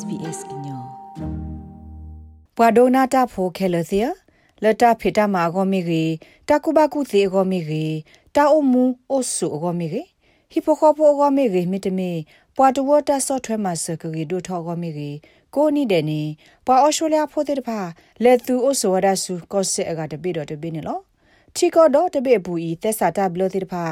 SBS inyo ဘွာဒိုနာတာဖိုခဲလသီလတာဖေတာမာဂောမီဂီတာကူဘကူသီဂောမီဂီတာအုံမူအိုဆူဂောမီဂီဟီပိုခေါပိုဂောမီဂီမီတမီပွာတဝတာဆော့ထွဲမှာစကဂီဒိုထောဂောမီဂီကိုနီတဲ့နီပွာအော်စတြေးလျဖိုတဲ့တဖာလက်သူအိုဆိုဝဒါဆူကော့ဆက်အကတပိတော့တပိနေလောချီကောတော့တပိပူဤသက်စာတာဘလတိတဖာ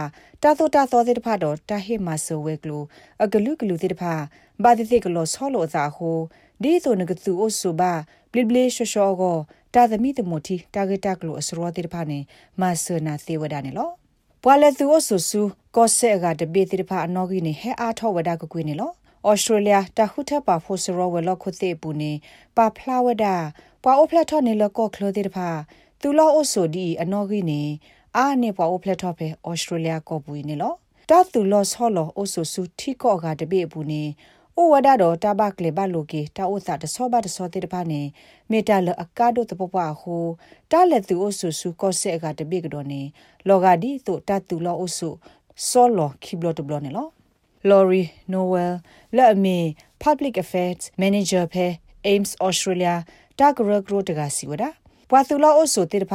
တာသောတာသောတိတဖာတော့တာဟိမဆဝဲကလူအဂလူကလူတိတဖာ ဘာတိတိကလောဆောလောသာဟိုဒီဆိုနကသူအိုဆိုဘာဘလဘလရှောရှောကိုတာသမီတမတီတာဂက်တာကလိုအစရောတိတဖာနေမဆနာသေးဝဒနေလောပွာလက်သူအိုဆူဆူကောဆဲကတပိတိတဖာအနော်ကြီးနေဟဲအားထောဝဒကကွေးနေလောဩစတြေးလျတခုထပါဖိုစရောဝဲလောက်ခုသေးပူနေပါဖလာဝဒပွာအိုဖလက်ထော်နေလကောခလိုတိတဖာသူလောအိုဆိုဒီအနော်ကြီးနေအာနေပွာအိုဖလက်ထော်ပဲဩစတြေးလျကောပူနေလောတသူလောဆောလောအိုဆိုဆူထီကောကတပိပူနေ ဩဝဒတော့တဘကလေဘလိုကေတာဥစာတဆောဘတဆောတိတဖာနေမေတာလအကာဒိုတပပဟိုတာလက်သူအိုဆူဆူကောဆေကတပိကတော့နေလောဂါဒီတို့တတူလောအိုဆူဆောလောခိဘလတဘလနေလော Laurie Noel လက်အမီ Public Affairs Manager ဖဲ Ames Australia တာဂရဂရိုတကစီဝဒပွာသူလောအိုဆိုတိတဖ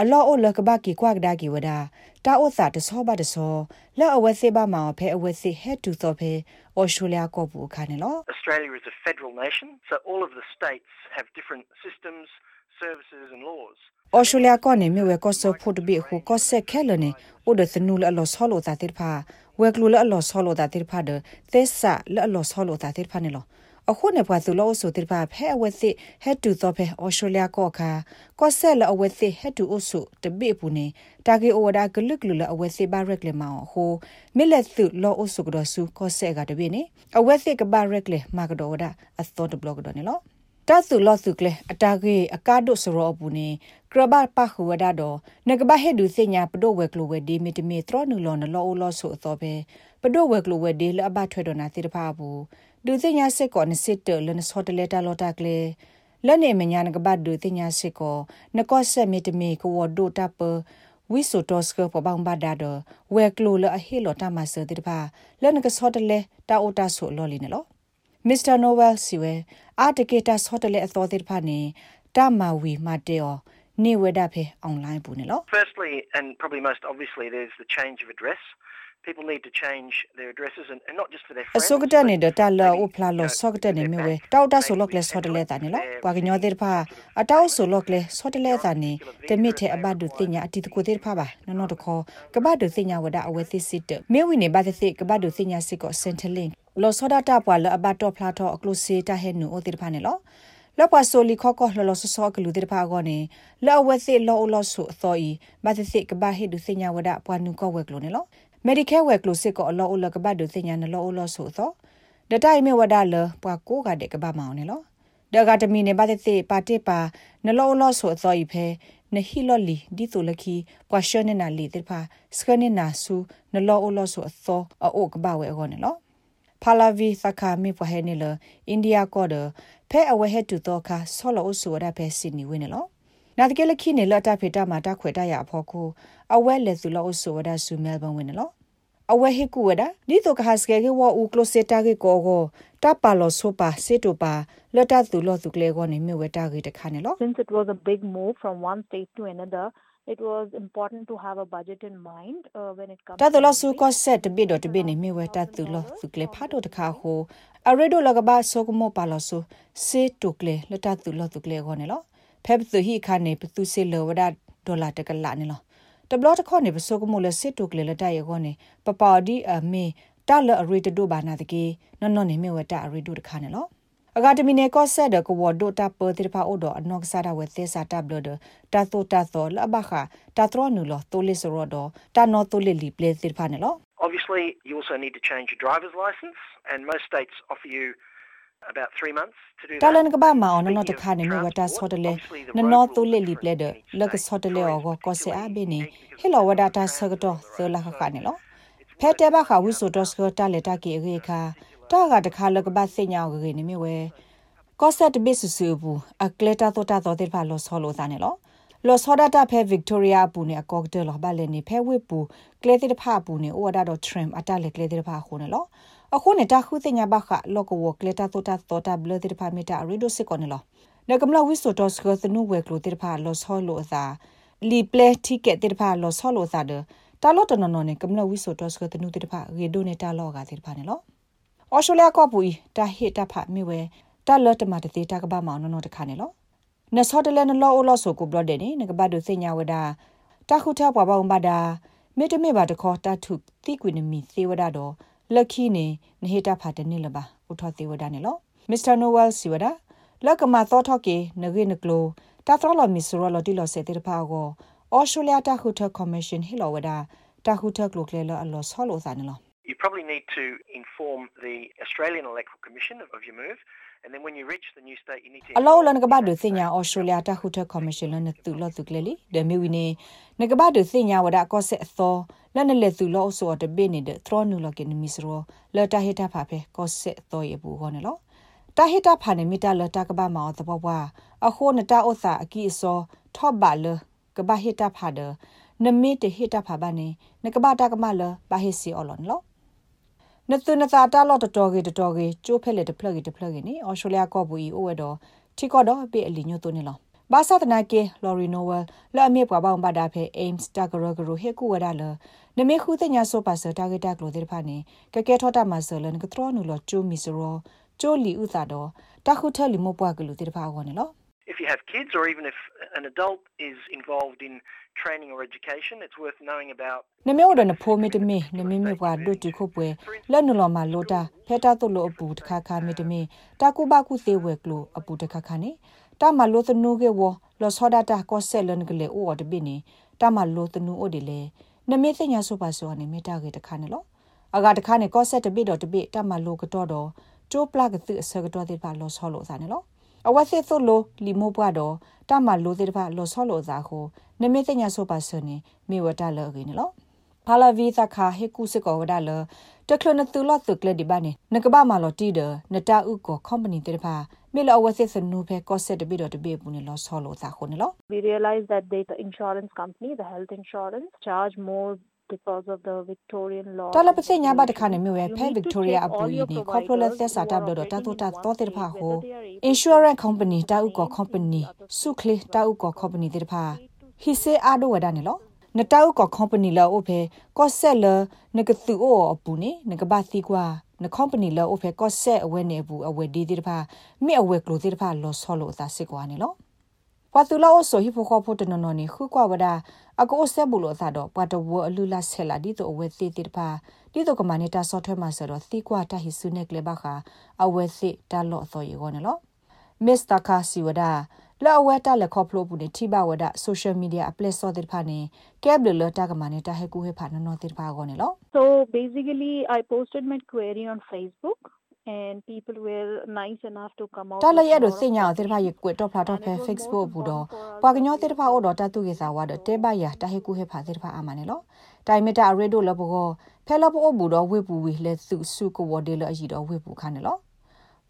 အလောအိုလကဘကီကွာကဒါကီဝဒါတာအိုစာတဆောဘတဆောလက်အဝဲစေပါမောဖဲအဝဲစေဟက်တူသောဖဲ Australia ကိုပူခါနေလော Australia is a federal nation so all of the states have different systems services and laws အော်စတြေးလျကနေမြဝဲကော့ဆော့ဖို့တဘီဟိုကော့ဆက်ခဲလနေအိုဒသနူလအလောဆောလိုတာတိဖာဝဲကလူလအလောဆောလိုတာတိဖာဒသက်ဆာလအလောဆောလိုတာတိဖာနေလော အခုနေပွားသူလို့ဆိုတိဖာဖဲအဝဲစစ်ဟက်တူတော့ဖဲအော်စတြေးလျကောခါကော့ဆက်လအဝဲစစ်ဟက်တူအိုဆုတဘီပူနေတာဂေအိုဒါဂလုကလူလအဝဲစစ်ဘာရက်လေမောဟိုမိလက်သူလို့အိုဆုကတော့ဆုကော့ဆက်ကတဘီနေအဝဲစစ်ကဘာရက်လေမာကတော့ဒါအသောတဘလော့ကတော့နေလောတတ်သူလော့စုကလေအတာကေအကားဒုစရောဘူးနေကရဘပခုဝဒါတော့နကဘဟေဒုစညာပဒိုဝဲကလိုဝဲဒီမီတမီထရနူလောနလောအိုလောဆိုတော့ပဲပဒိုဝဲကလိုဝဲဒီလအဘထွဲတော့နာတိတဖာဘူး ဒုစညာစစ်ကောနစစ်တလနဆောတလက်တာလောတာကလေလက်နေမညာနကဘဒုစညာစစ်ကောနကောဆက်မီတမီကဝဒိုတာပဝီဆိုတောစကပပောင်ဘာဒါဒဝဲကလိုလအဟေလောတာမဆတိတဖာလက်နကဆောတလဲတာအိုတာဆိုလောလီနော်မစ္စတာနိုဝဲလ်စီဝဲအာတကေတာဆော့တလေအသောတိဖာနေတာမာဝီမာတေောနေဝဒဖေအွန်လိုင်းပူနေလော Firstly and probably most obviously there's the change of address people need to change their addresses and, and not just for their friends အစုကတနေဒတာလာဥဖလာလောဆော့ကတနေမြဝဲတောက်တာဆိုလောကလေဆော့တလေတာနေလောပွာကညောတဲ့ဖာအတောက်ဆိုလောကလေဆော့တလေတာနေတမစ်တဲ့အဘဒုတင်ညာအတီတကိုတဲ့ဖာပါနော်နော်တခေါ်ကဘဒုတင်ညာဝဒအဝဲသစ်စစ်မေဝီနေဘာသစ်ကဘဒုတင်ညာစစ်ကိုစင်တလင်းလောစောဒတာပွာလအဘတော့ဖလာတော့အကလုစီတာဟဲနူအိုတိဖာနေလောလောက်ပါဆိုလီခော့ကောလောလောဆောဆောကလူတိဖာကောနေလောဝဲစီလောလောဆုအသောဤဘာသစ်ကဘာဟိဒုစညာဝဒပွာနုကောဝဲကလိုနေလော Medicare ဝဲကလိုစစ်ကောအလောအလကဘတ်ဒုစညာနလောလောဆုသောဒတိုင်မေဝဒလပွာကိုကတဲ့ကဘာမောင်နေလောဒဂါတမီနေဘာသစ်ပါတိပါနလောလောဆုအသောဤဖဲနဟီလော်လီဒီတိုလခီပွာရှနနာလီတိဖာစကနနာဆူနလောလောဆုအသောအိုကဘဝဲကောနေလောဖာလာဗီသခာမေပဟဲနေလအိန္ဒိယကောဒဖဲအဝဲဟက်တူတော့ခါဆောလောဆူရဖဲစင်နီဝင်းနော် နာတကယ်လခိနေလတာဖေတာမာတာခွေတာရအဖို့ကိုအဝဲလက်သူလောဆူရဆူမဲလ်ဘန်ဝင်းနော်အဝဲဟေကူဝဒဒီတော့ကဟစကေကေဝဦးကလိုစတာကေကိုကိုတပါလောဆိုပါစေတိုပါလတ်တသူလောသူကလေကိုနေမြဝဲတာကေတခါနေလော Since it was a big move from one state to another it was important to have a budget in mind uh, when it comes တတလဆုကဆက်တပိတော့တပိနေမြဝဲတသူလောသူကလေဖာတော့တခါဟိုအရေဒိုလကဘာဆိုကမောပါလောဆုစေတုကလေလတသူလောသူကလေကိုနေလော ဖက်သူဟိခါနေပသူစေလောဝဒဒေါ်လာတကလာနေလောတဘလတ်ခေါနေပစုကမိုလစစ်တုကလေလတရခေါနေပပါဒီအမေတလအရီတဒိုဘာနာတကေနော်နော်နေမြဝတအရီဒိုတခါနေလောအကဒမီနေကော့ဆက်ဒကဝဒိုတာပတိဖာအိုဒအနော့ဆာဒဝဲသေစာတဘလဒတာတိုတာသောလဘခတာထရနူလောတိုလစ်ရောဒတာနော်တိုလီလီပလေတိဖာနေလော Obviously you also need to change your driver's license and most states offer you about 3 months to do that. Talan ka ba ma on no to khane me wata sotele no no to le li ple de lak sotele o go ko se a be ni hello wada ta sagto so la kha ne lo phe te ba kha wi so to so ta le ta ki ge kha ta ga ta kha lak ba se nya ge ne me we ko se de be su su bu a kleta to ta to de ba lo so lo sa ne lo လော်ဆော ဒတာဖဲဗစ်တိုးရီယာပူနေအကော့တယ်လောဘာလေနေဖဲဝစ်ပူကလေတိတဖာပူနေအိုဒါတော့ထရမ်အတလေကလေတိတဖာခုနေလောအခုနေတာခုတင်ညာဘခလောကဝကလေတာတိုတာတိုတာဘလတိတဖာမီတာရီဒိုစစ်ကောနေလောနကမလဝိဆိုတော့စကသနုဝဲကလိုတိတဖာလောဆောလိုအသာလီပလက်တီကက်တိတဖာလောဆောလိုသာဒတာလောတနနော်နေကမလဝိဆိုတော့စကသနုတိတဖာရေဒိုနေတာလောကတိတဖာနေလောအော်ရှိုလျာကောပူတာဟစ်တဖာမိဝဲတာလောတမတတိတာကဘာမောင်နော်တခါနေလော နဆောတလဲနလောအိုလောဆိုကိုဘလဒနေနကဘဒုစညာဝဒတာခုထပွားပေါင်းပါတာမေတမေပါတခေါ်တထုတိကွေနမီသေဝဒတော့လက်ခီနေနဟေတာဖာတနေလပါဥထောသေဝဒနေလောမစ္စတာနိုဝဲလ်စီဝဒလက်ကမသောထော့ကေနဂိနကလိုတာသရလမီဆူရလတီလစေတေဖာကိုအော်စတြေးလျတာခုထကော်မရှင်ဟီလောဝဒတာခုထကလိုကလေလအလောဆောလောစာနေလော You probably need to inform the Australian Electoral Commission of, of your move and then when you reach the new state you need to အလောလနကဘာဒုစညာဩစတြေးလျတာခုထကော်မရှင်လနတူလောတူကလေလီဒမီဝီနေနကဘာဒုစညာဝဒကောဆက်သောလနလေသူလောဆိုတပိနေတဲ့သရောနူလကေနမီစရောလတာဟီတာဖာဖေကောဆက်သောရဘူးဟောနေလောတာဟီတာဖာနေမီတာလတာကဘာမောသဘောပွားအခုနတာဥစာအကီအစောထော့ဘာလကဘာဟီတာဖာဒနမီတဟီတာဖာဘာနေနကဘာတာကမလဘာဟီစီအော်လွန်လော နသွနသာတာလော့တတော်ကြီးတတော်ကြီးကျိုးဖက်လက်တဖလက်ကြီးတဖလက်ကြီးနေအော်စတြေးလျကော့ဘူဤအိုဝဲတော့ထီကော့တော့ပေအလီညိုတိုနေလောဘာသာတနာကေလော်ရီနိုဝဲလာမေပွားပေါင်းပါတာဖဲ aims တကရဂရဟေကူဝဒါလနမေခုတညာဆိုပါစတာဂက်တက်လို့တဲ့ဖာနေကကဲထောတာမဆလန်ကထရနူလောကျိုမီစရောကျိုလီဥသာတော့တခုထလီမပွားကလူတဲ့ဖာကောနေလော If you have kids or even if an adult is involved in training or education, it's worth knowing about. နမေဝဒနဖိုမီတမီနမေမေဘွာဒုတုခုပွဲလက်နလောမလိုတာဖဲတာတုလိုအပူတခါခါမီတမီတာကုဘကုသေးဝဲကလိုအပူတခါခါနေတာမလိုသနုကေဝလောစောဒတာကောဆက်လန်ကလေအိုတပိနေတာမလိုသနုအိုဒီလေနမေသိညာဆိုပါဆိုအနေမေတာကေတခါနေလောအကတခါနေကောဆက်တပိတော့တပိတမလိုကတော့တော့ကျိုးပလကသအစကတော့တဲ့ပါလောဆောလို့စားနေလော အဝတ်စစ်သို့လိုလီမိုးပွားတော့တမလိုတဲ့ပါလောဆောလို့စားကိုနမေသိညာဆိုပါဆိုနေမေဝတာလောကိနေလောဖလာဗီသခါဟေကုစကောဝဒါလတကလနတူလတ်ကလဒီဘာနေနကဘာမာလော်တီဒနတာဥကိုကွန်ပဏီတဲ့ဖာမေလောဝစစ်စနုဖဲကောဆက်တပိတော့တပိပူနေလောဆောလို့စားခုနေလော We realized that the insurance company, the health insurance, charge more because of the Victorian law. တလပစညာဘတ်ခါနေမြို့ရဲ့ဖဲ Victoria အပူကြီးနေ corporate သက်စာတပ်လို့တာတူတာတော့တဲ့ဖာဟို insurance company တာဥကော company စုခလတာဥကော company တဲ့ဖာ he say အဒဝဒနေလောနတောက်ကော company လောအိုဖေကော့ဆက်လနကသူအိုအပူနေနကဘာစီကွာန company လောအိုဖေကော့ဆက်အဝဲနေဘူးအဝဲဒီတဲ့ဖာမိအဝဲကလို့တဲ့ဖာလောဆောလို့သာစစ်ကွာနေလော ပတူလာအိုဆိုဟိဖိုခေါဖိုတနနော်နေခုကွာဝဒအကိုဆက်ဘူးလို့သာတော့ပတ်တဝအလူလာဆဲလာဒီတော့အဝဲသေးတဲ့ပါဒီတော့ကမနေတာဆော့ထွဲမှာဆိုတော့သီကွာတဟိဆုနေကလေဘခါအဝဲစစ်တလော့သောရေကောနော်မစ္စတာကာစီဝဒလော်ဝဲတာလက်ခေါဖလို့ဘူးနေထိပါဝဒဆိုရှယ်မီဒီယာအပလက်စောတဲ့ဖာနေကဲဘလလတာကမနေတာဟဲကူဟဲဖာနော်တဲ့ဖာကောနေလော So basically, I posted my query on Facebook. And people were nice enough to come out တလရတော့စညာတဲ့ဘာရကွတော့ဖလာတော့ဖဲ Facebook ဘူးတော့ပွာကညောတဲ့ဘာအော်တော့တတုကေစာဝါတော့တဲဘရတဟေကူဟေဖာတဲ့ဘာအမနေလို့တိုင်မတာရေဒိုလဘောဖဲလဘောဘူးတော့ဝေပူဝေလက်စုစုကဝဒေလအကြီးတော့ဝေပူခါနေလို့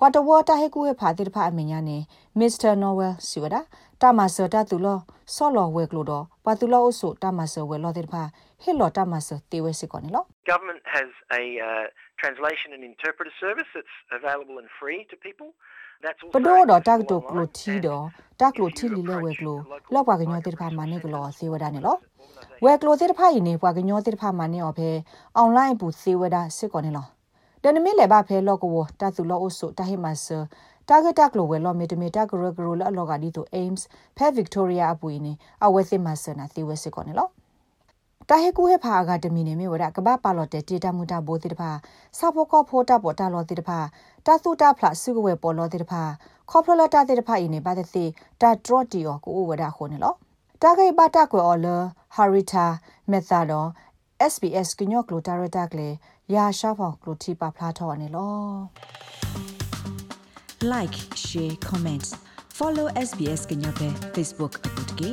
ပွာတဝတဟေကူဟေဖာတဲ့ဘာအမညာနေမစ္စတာနော်ဝဲစီဝဒတာမဆာတတူလောဆော်လော်ဝဲကလို့တော့ပွာတူလောအဆုတာမဆာဝဲလောတဲ့ဘာဟေလောတာမဆာတေဝဲစီကောနေလို့ Government has a uh, translation and interpreter service that's available and free to people. That's ပဒိုတော့တက်တော့ကလိုတီတော့တက်လိုတီလီလဲဝဲကလိုလောက်ပါကညောတဲ့ဖာမနေကလောစေဝဒနေလောဝဲကလိုတဲ့ဖာယင်းနေပွာကညောတဲ့ဖာမနေော်ဖဲအွန်လိုင်းပူစေဝဒစစ်ကောနေလော ဒနမီလေဘာဖဲလောကဝတတ်သူလောအဆုတဟိမဆာတာဂက်တက်လိုဝဲလောမီတမီတက်ဂရဂရလောလောကဒီတို aims ဖဲ victoria အပူနေအဝဲစစ်မဆနာသေဝဲစစ်ကောနေလောတာဟေကူဟေဖာအကဒမီနေမြေဝဒကဘာပါလော်တေတေတာမူတာဘိုတိတဖာစာဖိုကောဖိုတာပေါ်တာလော်တိတဖာတာသုတာဖလာစုကဝဲပေါ်လော်တိတဖာခေါပလလတာတိတဖာအင်းနေပါတဲ့စီတာဒရော့တီယောကိုဝဒခိုနေလောတာဂိဘတာကွယ်အော်လဟာရီတာမက်သာတော့ SBS ကညော့ကလိုတာရတာကလေ ရာရှာဖောင်ကလိုတီပါဖလာထော်နေလော like share comment follow SBS ကညော့ပဲ Facebook အပုတ်ကေ